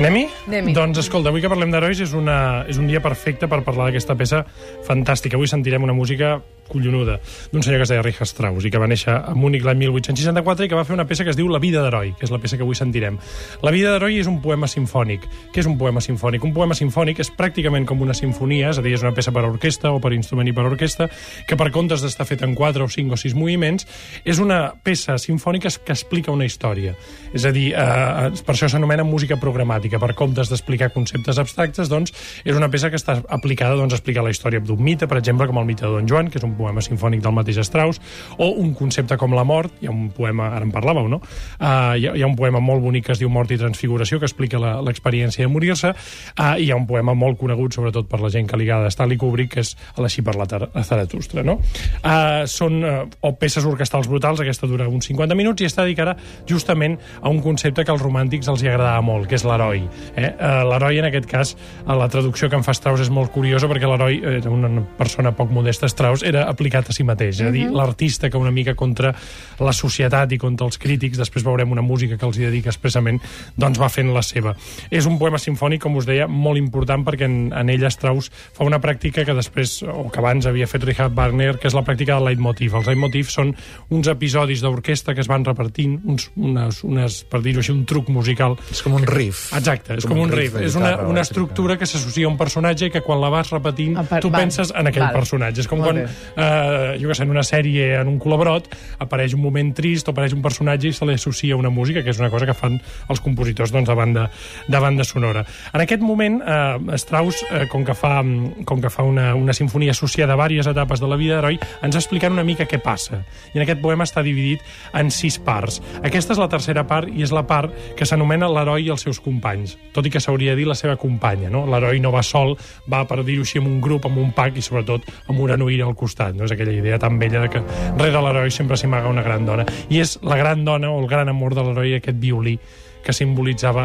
Nemi? Doncs escolta, avui que parlem d'herois és, una, és un dia perfecte per parlar d'aquesta peça fantàstica. Avui sentirem una música collonuda d'un senyor que es deia Richard Strauss i que va néixer a Múnich l'any 1864 i que va fer una peça que es diu La vida d'heroi, que és la peça que avui sentirem. La vida d'heroi és un poema sinfònic. Què és un poema sinfònic? Un poema sinfònic és pràcticament com una sinfonia, és a dir, és una peça per a orquestra o per instrument i per orquestra, que per comptes d'estar feta en 4 o 5 o 6 moviments, és una peça sinfònica que explica una història. És a dir, eh, per això s'anomena música programàtica. Per comptes d'explicar conceptes abstractes, doncs, és una peça que està aplicada doncs, a explicar la història d'un mite, per exemple, com el mite de Don Joan, que és un poema sinfònic del mateix Strauss, o un concepte com la mort, hi ha un poema, ara en parlàveu, no? Uh, hi, ha, hi ha un poema molt bonic que es diu Mort i Transfiguració, que explica l'experiència de morir-se, uh, i hi ha un poema molt conegut, sobretot per la gent que ligada a Stanley Kubrick, que és a l'així per la Zaratustra, no? Uh, són uh, o peces orquestrals brutals, aquesta dura uns 50 minuts, i està dedicada justament a un concepte que als romàntics els hi agradava molt, que és l'heroi. Eh? Uh, l'heroi, en aquest cas, a la traducció que en fa Strauss és molt curiosa, perquè l'heroi era una persona poc modesta, Strauss, era aplicat a si mateix, és a dir, l'artista que una mica contra la societat i contra els crítics, després veurem una música que els hi dedica expressament, doncs va fent la seva. És un poema sinfònic, com us deia, molt important perquè en, en ell Strauss fa una pràctica que després, o que abans havia fet Richard Wagner, que és la pràctica del leitmotiv. Els leitmotiv són uns episodis d'orquestra que es van repartint, uns, unes, unes, per dir-ho així, un truc musical És com un riff. Exacte, és com, un riff. És una, una estructura que s'associa a un personatge i que quan la vas repetint per- tu penses en aquell Val. personatge. És com Molt quan, eh, jo què sé, en una sèrie, en un colabrot, apareix un moment trist o apareix un personatge i se li associa una música, que és una cosa que fan els compositors doncs, de, banda, de banda sonora. En aquest moment, eh, Strauss, eh, com que fa, com que fa una, una sinfonia associada a diverses etapes de la vida d'heroi, ens explica una mica què passa. I en aquest poema està dividit en sis parts. Aquesta és la tercera part i és la part que s'anomena l'heroi i els seus companys, tot i que s'hauria de dir la seva companya. No? L'heroi no va sol, va, per dir-ho així, amb un grup, amb un pack i sobretot amb una noïra al costat. No? És aquella idea tan vella de que rere l'heroi sempre s'hi amaga una gran dona. I és la gran dona o el gran amor de l'heroi aquest violí que simbolitzava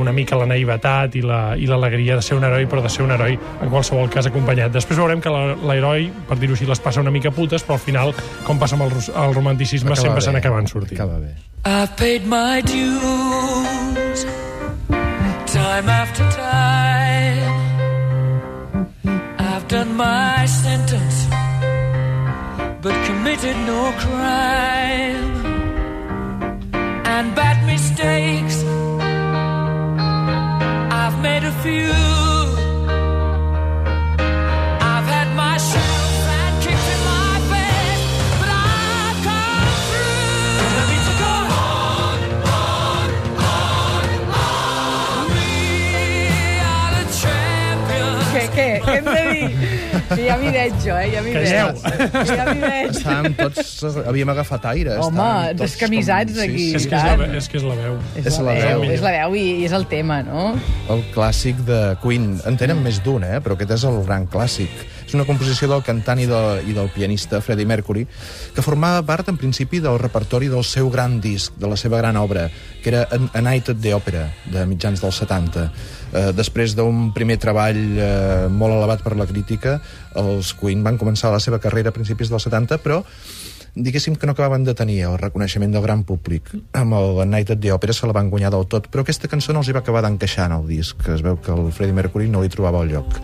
una mica la naivetat i la- i l'alegria la, de ser un heroi, però de ser un heroi en qualsevol cas acompanyat. Després veurem que la- l'heroi, per dir-ho així, les passa una mica putes, però al final, com passa amb el, el romanticisme, Acaba sempre se n'acaben sortint. Acaba bé. I've paid my dues time after time. I've done my sentence, but committed no crime. And bad mistakes, I've made a few. Que ja m'hi veig jo, eh? Ja m'hi veig. Calleu. Ja m'hi veig. Estàvem tots... Havíem agafat aire. Home, descamisats com- aquí. És que és, la, és que és la veu. És la veu, és la veu i, i és el tema, no? El clàssic de Queen. En tenen més d'un, eh? però aquest és el gran clàssic. És una composició del cantant i, de, i del pianista Freddie Mercury, que formava part, en principi, del repertori del seu gran disc, de la seva gran obra, que era A Night at the Opera, de mitjans dels 70. Eh, després d'un primer treball eh, molt elevat per la crítica, els Queen van començar la seva carrera a principis dels 70, però diguéssim que no acabaven de tenir el reconeixement del gran públic. Amb el Night at the Opera se la van guanyar del tot, però aquesta cançó no els hi va acabar d'encaixar en el disc, es veu que el Freddie Mercury no li trobava el lloc.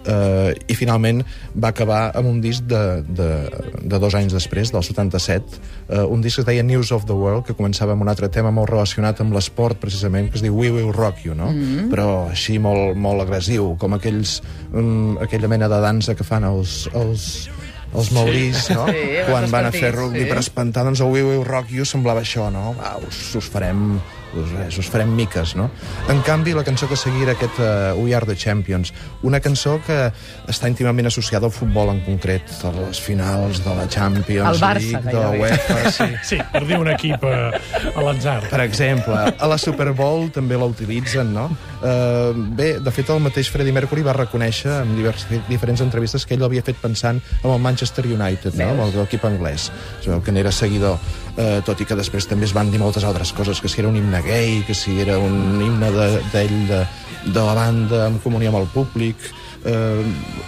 Uh, i finalment va acabar amb un disc de, de, de dos anys després, del 77, uh, un disc que es deia News of the World, que començava amb un altre tema molt relacionat amb l'esport, precisament, que es diu We Will Rock You, no? Mm -hmm. Però així molt, molt agressiu, com aquells, um, aquella mena de dansa que fan els, els, els maurís, no? Sí, Quan van a fer rugby sí. per espantar, doncs el We Will Rock You semblava això, no? Va, us, us farem us, res, us farem miques, no? En canvi, la cançó que seguia era aquest uh, We Are the Champions, una cançó que està íntimament associada al futbol en concret, a les finals de la Champions El Barça, League, de la. UEFA, sí. Sí, per dir un equip eh, a l'atzar. Per exemple, a la Super Bowl també la utilitzen, no? Uh, bé, de fet, el mateix Freddie Mercury va reconèixer en divers, diferents entrevistes que ell l'havia fet pensant en el Manchester United, no? amb l'equip anglès. Es veu que n'era seguidor. Eh, tot i que després també es van dir moltes altres coses, que si era un himne gay, que si era un himne de- d'ell de, de la banda en comunió amb el públic. Eh,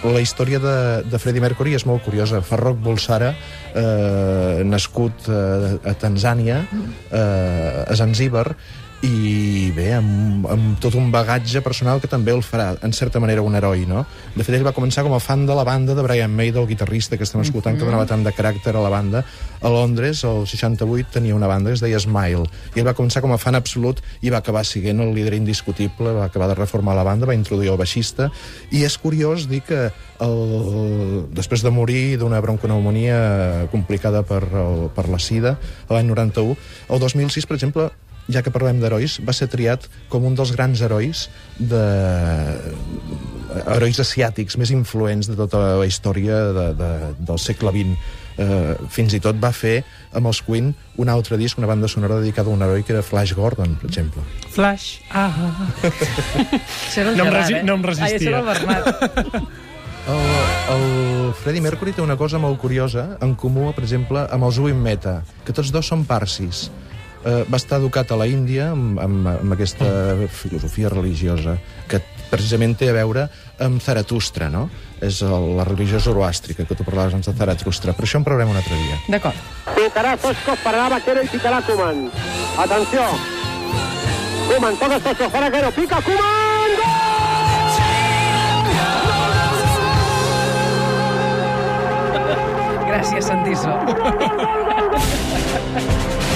la història de, de Freddie Mercury és molt curiosa. Farrokh Bulsara, eh, nascut eh, a Tanzània, eh, a Zanzíbar, i bé, amb, amb tot un bagatge personal que també el farà, en certa manera, un heroi, no? De fet, ell va començar com a fan de la banda de Brian May, del guitarrista que estem escoltant, que donava tant de caràcter a la banda. A Londres, el 68, tenia una banda que es deia Smile, i ell va començar com a fan absolut i va acabar siguent el líder indiscutible, va acabar de reformar la banda, va introduir el baixista, i és curiós dir que el, després de morir d'una bronconeumonia complicada per, el, per la sida, l'any 91, el 2006, per exemple, ja que parlem d'herois, va ser triat com un dels grans herois de... herois asiàtics més influents de tota la història de, de, del segle XX. Eh, fins i tot va fer amb els Queen un altre disc, una banda sonora dedicada a un heroi que era Flash Gordon, per exemple. Flash. Ah. Això era el No em Gerard, resi- eh? no em Ai, això resistia. era el Bernat. El, el Freddie Mercury té una cosa molt curiosa en comú, per exemple, amb els Uim Meta, que tots dos són parsis. Eh, va estar educat a la Índia amb, amb, amb aquesta filosofia religiosa que precisament té a veure amb Zaratustra, no? És el, la religió zoroàstrica, que tu parlaves abans de Zaratustra. Però això en parlarem un altre dia. D'acord. Picará Sosco para Vaquero y picará Kuman. Atención. Kuman toca Sosco para Vaquero. Pica Kuman. Gràcies, Santiso.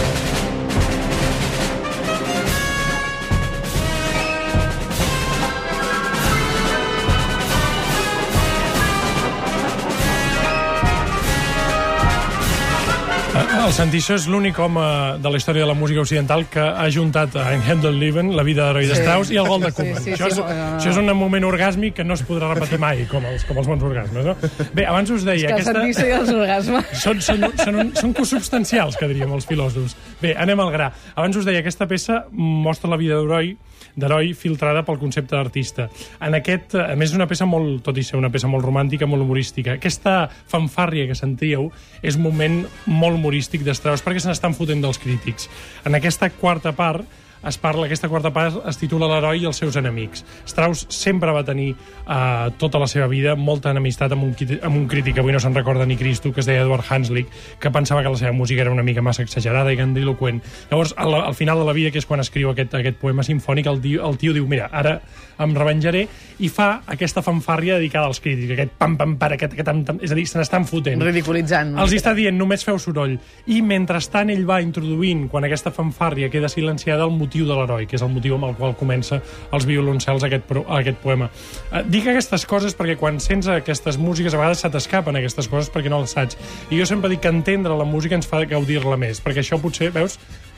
El Santiso és l'únic home de la història de la música occidental que ha juntat a En Handel Leven, la vida d'heroi de Sí. Strauss, i el gol de Sí, Koeman. sí, això, sí, és, no, no, no. això és un moment orgàsmic que no es podrà repetir mai, com els, com els bons orgasmes. No? Bé, abans us deia... Que el Santiso i els orgasmes. són, són, són, un, són consubstancials, que diríem els filòsofs. Bé, anem al gra. Abans us deia, aquesta peça mostra la vida d'heroi d'heroi filtrada pel concepte d'artista. En aquest, a més, és una peça molt, tot i ser una peça molt romàntica, molt humorística. Aquesta fanfàrria que sentíeu és un moment molt humorístic d'Strauss perquè se n'estan fotent dels crítics. En aquesta quarta part es parla, aquesta quarta part es titula L'heroi i els seus enemics. Strauss sempre va tenir eh, tota la seva vida molta enemistat amb un, amb un crític, avui no se'n recorda ni Cristo, que es deia Edward Hanslick, que pensava que la seva música era una mica massa exagerada i grandiloquent. Llavors, al, al final de la vida, que és quan escriu aquest, aquest poema sinfònic, el, di- el tio diu, mira, ara em revenjaré, i fa aquesta fanfàrria dedicada als crítics, aquest pam, pam, para, aquest, aquest, tam, tam, és a dir, se n'estan fotent. Ridiculitzant. Els està dient, només feu soroll. I mentrestant ell va introduint, quan aquesta fanfàrria queda silenciada, el motiu de l'heroi, que és el motiu amb el qual comença els violoncels aquest, aquest poema. Eh, dic aquestes coses perquè quan sents aquestes músiques a vegades se t'escapen aquestes coses perquè no les saps. I jo sempre dic que entendre la música ens fa gaudir-la més, perquè això potser, veus,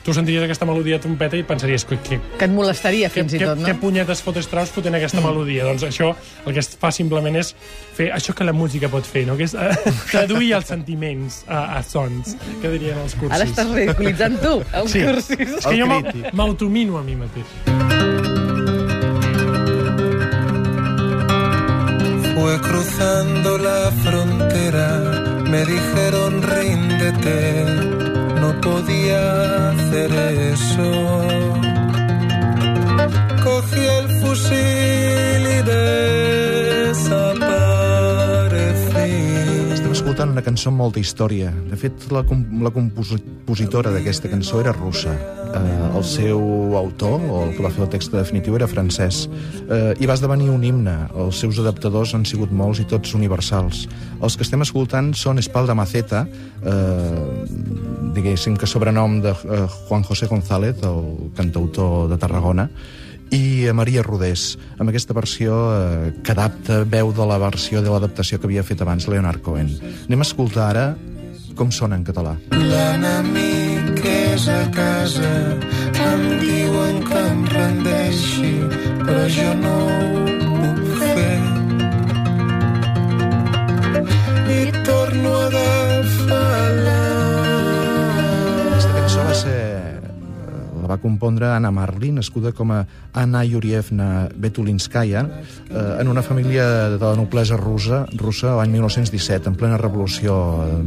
tu sentiries aquesta melodia de trompeta i pensaries que, que, Que et molestaria, fins i què, tot, no? què punyetes fot Strauss fotent aquesta mm. melodia? Doncs això el que es fa simplement és fer això que la música pot fer, no? que és eh, traduir els sentiments a, a sons, que dirien els cursis. Ara estàs ridiculitzant tu, els Sí. cursis. És que El jo m'automino a mi mateix. Fue cruzando la frontera, me dijeron ríndete, podía hacer eso. Cogí el fusil y desaparecí. Estem escoltant una cançó amb molta història. De fet, la, com la compositora d'aquesta cançó era russa. Eh, el seu autor, o el que va fer el text definitiu, era francès. Eh, I va esdevenir un himne. Els seus adaptadors han sigut molts i tots universals. Els que estem escoltant són Espalda Maceta, eh, diguéssim que sobrenom de eh, Juan José González, el cantautor de Tarragona, i a Maria Rodés, amb aquesta versió eh, que adapta veu de la versió de l'adaptació que havia fet abans Leonard Cohen. Anem a escoltar ara com sona en català. L'enemic és a casa, em diuen que em rendeixi, però jo no va compondre Anna Marlin, nascuda com a Anna Yurievna Betulinskaya, eh, en una família de la noblesa russa, russa l'any 1917, en plena revolució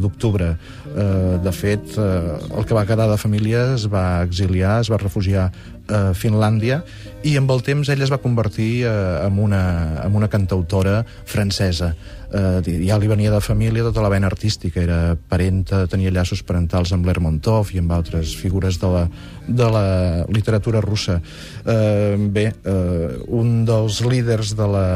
d'octubre. Eh, de fet, eh, el que va quedar de família es va exiliar, es va refugiar a Finlàndia i amb el temps ella es va convertir eh, en, una, en una cantautora francesa. Eh, ja li venia de família tota la vena artística, era parenta, tenia llaços parentals amb Lermontov i amb altres figures de la, de la literatura russa. Eh, bé, eh, un dels líders de la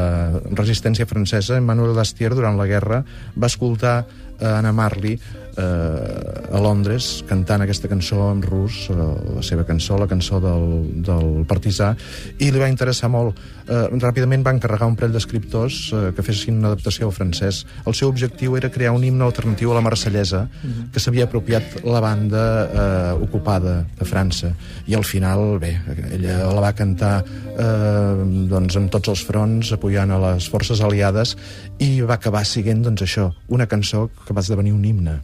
resistència francesa, Emmanuel Dastier, durant la guerra, va escoltar a Anna Marley eh, a Londres cantant aquesta cançó en rus, eh, la seva cançó, la cançó del, del partisà, i li va interessar molt. Eh, ràpidament va encarregar un parell d'escriptors eh, que fessin una adaptació al francès. El seu objectiu era crear un himne alternatiu a la marsellesa que s'havia apropiat la banda eh, ocupada de França. I al final, bé, ella la va cantar eh, doncs, en tots els fronts, apoyant a les forces aliades, i va acabar siguent doncs, això, una cançó que va esdevenir un himne.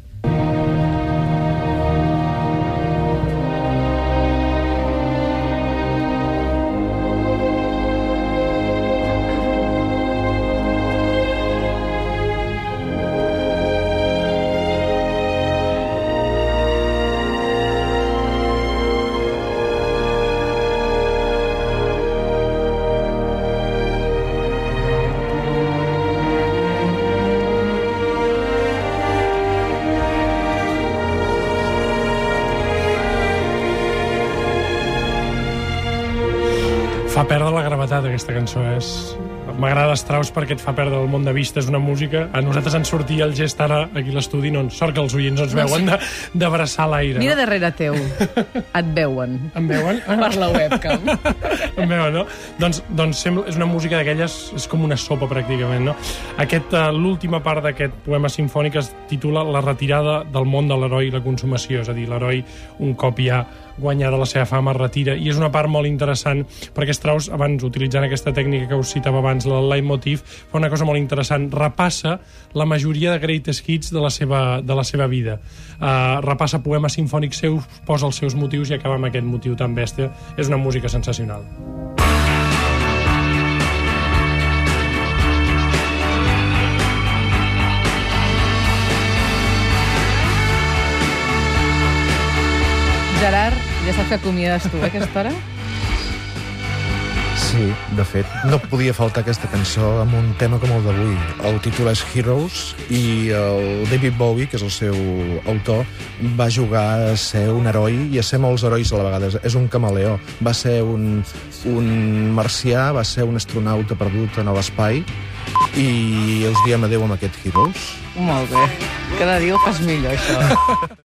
Perdre la gravetat, aquesta cançó. És... M'agrada Strauss perquè et fa perdre el món de vista. És una música... A nosaltres ens sortia el gest ara aquí a l'estudi, no, sort que els oients ens veuen d'abraçar l'aire. Mira darrere teu. Et veuen. Em veuen? Per la webcam. em veuen, no? Doncs, doncs sembla, és una música d'aquelles, és com una sopa, pràcticament, no? Aquest, uh, L'última part d'aquest poema sinfònic es titula La retirada del món de l'heroi i la consumació, és a dir, l'heroi, un cop ja guanyada la seva fama, es retira, i és una part molt interessant, perquè Strauss, abans, utilitzant aquesta tècnica que us citava abans, el leitmotiv, fa una cosa molt interessant, repassa la majoria de greatest hits de la seva, de la seva vida. Uh, repassa poemes sinfònics seus, posa els seus motius i acaba amb aquest motiu tan bèstia. És una música sensacional. Gerard, ja saps que acomiades tu, eh, aquesta hora? Sí, de fet, no podia faltar aquesta cançó amb un tema com el d'avui. El títol és Heroes i el David Bowie, que és el seu autor, va jugar a ser un heroi i a ser molts herois a la vegada. És un camaleó. Va ser un, un marcià, va ser un astronauta perdut en l'espai i us diem adeu amb aquest Heroes. Molt bé. Cada dia ho fas millor, això.